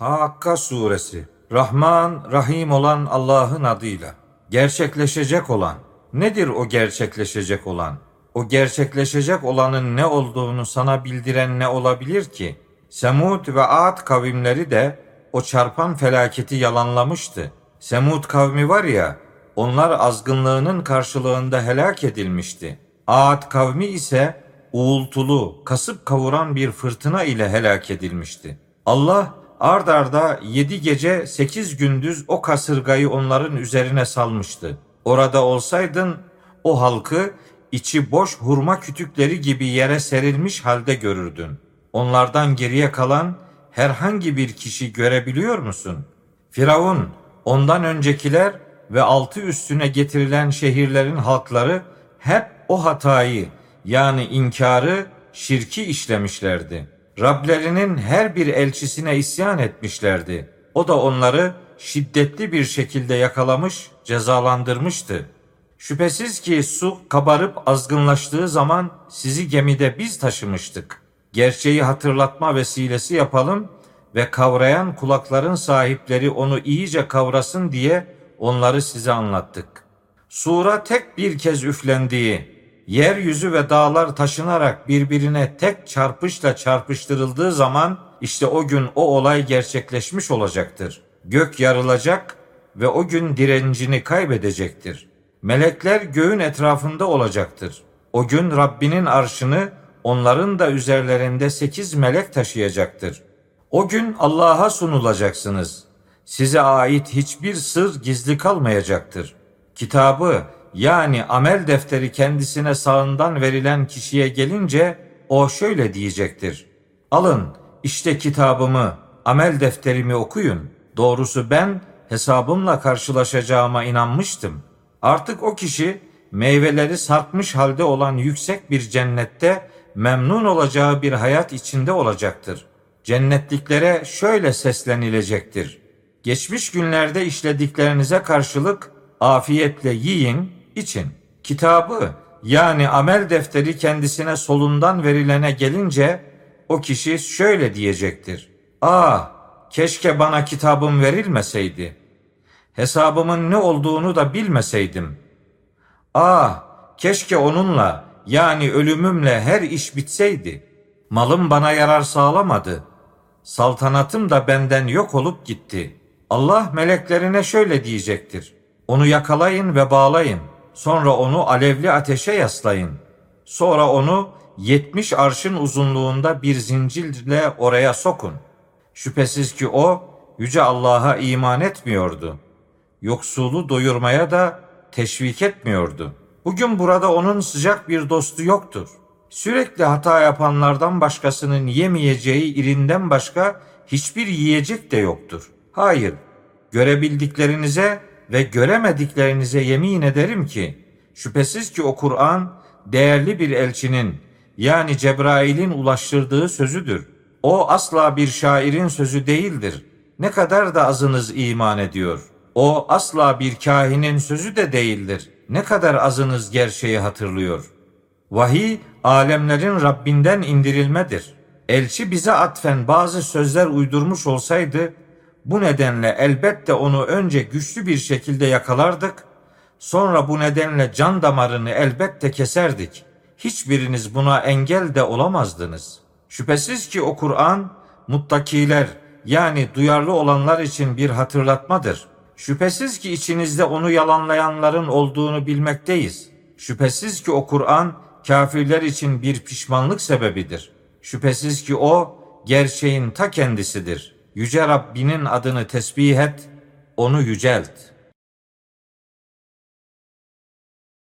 Hakka suresi Rahman, Rahim olan Allah'ın adıyla. Gerçekleşecek olan. Nedir o gerçekleşecek olan? O gerçekleşecek olanın ne olduğunu sana bildiren ne olabilir ki? Semud ve Ad kavimleri de o çarpan felaketi yalanlamıştı. Semud kavmi var ya, onlar azgınlığının karşılığında helak edilmişti. Ad kavmi ise uğultulu, kasıp kavuran bir fırtına ile helak edilmişti. Allah ard arda yedi gece sekiz gündüz o kasırgayı onların üzerine salmıştı. Orada olsaydın o halkı içi boş hurma kütükleri gibi yere serilmiş halde görürdün. Onlardan geriye kalan herhangi bir kişi görebiliyor musun? Firavun, ondan öncekiler ve altı üstüne getirilen şehirlerin halkları hep o hatayı yani inkarı, şirki işlemişlerdi. Rablerinin her bir elçisine isyan etmişlerdi. O da onları şiddetli bir şekilde yakalamış, cezalandırmıştı. Şüphesiz ki su kabarıp azgınlaştığı zaman sizi gemide biz taşımıştık. Gerçeği hatırlatma vesilesi yapalım ve kavrayan kulakların sahipleri onu iyice kavrasın diye onları size anlattık. Sura tek bir kez üflendiği, yeryüzü ve dağlar taşınarak birbirine tek çarpışla çarpıştırıldığı zaman işte o gün o olay gerçekleşmiş olacaktır. Gök yarılacak ve o gün direncini kaybedecektir. Melekler göğün etrafında olacaktır. O gün Rabbinin arşını onların da üzerlerinde sekiz melek taşıyacaktır. O gün Allah'a sunulacaksınız. Size ait hiçbir sır gizli kalmayacaktır. Kitabı yani amel defteri kendisine sağından verilen kişiye gelince o şöyle diyecektir. Alın işte kitabımı, amel defterimi okuyun. Doğrusu ben hesabımla karşılaşacağıma inanmıştım. Artık o kişi meyveleri sarkmış halde olan yüksek bir cennette memnun olacağı bir hayat içinde olacaktır. Cennetliklere şöyle seslenilecektir. Geçmiş günlerde işlediklerinize karşılık afiyetle yiyin, için kitabı yani amel defteri kendisine solundan verilene gelince o kişi şöyle diyecektir. Ah keşke bana kitabım verilmeseydi. Hesabımın ne olduğunu da bilmeseydim. Ah keşke onunla yani ölümümle her iş bitseydi. Malım bana yarar sağlamadı. Saltanatım da benden yok olup gitti. Allah meleklerine şöyle diyecektir. Onu yakalayın ve bağlayın. Sonra onu alevli ateşe yaslayın. Sonra onu yetmiş arşın uzunluğunda bir zincirle oraya sokun. Şüphesiz ki o yüce Allah'a iman etmiyordu. Yoksulu doyurmaya da teşvik etmiyordu. Bugün burada onun sıcak bir dostu yoktur. Sürekli hata yapanlardan başkasının yemeyeceği irinden başka hiçbir yiyecek de yoktur. Hayır, görebildiklerinize ve göremediklerinize yemin ederim ki şüphesiz ki o Kur'an değerli bir elçinin yani Cebrail'in ulaştırdığı sözüdür. O asla bir şairin sözü değildir. Ne kadar da azınız iman ediyor. O asla bir kahinin sözü de değildir. Ne kadar azınız gerçeği hatırlıyor. Vahiy alemlerin Rabbinden indirilmedir. Elçi bize atfen bazı sözler uydurmuş olsaydı bu nedenle elbette onu önce güçlü bir şekilde yakalardık, sonra bu nedenle can damarını elbette keserdik. Hiçbiriniz buna engel de olamazdınız. Şüphesiz ki o Kur'an muttakiler yani duyarlı olanlar için bir hatırlatmadır. Şüphesiz ki içinizde onu yalanlayanların olduğunu bilmekteyiz. Şüphesiz ki o Kur'an kafirler için bir pişmanlık sebebidir. Şüphesiz ki o gerçeğin ta kendisidir.'' Yüce Rabbinin adını tesbih et, onu yücelt.''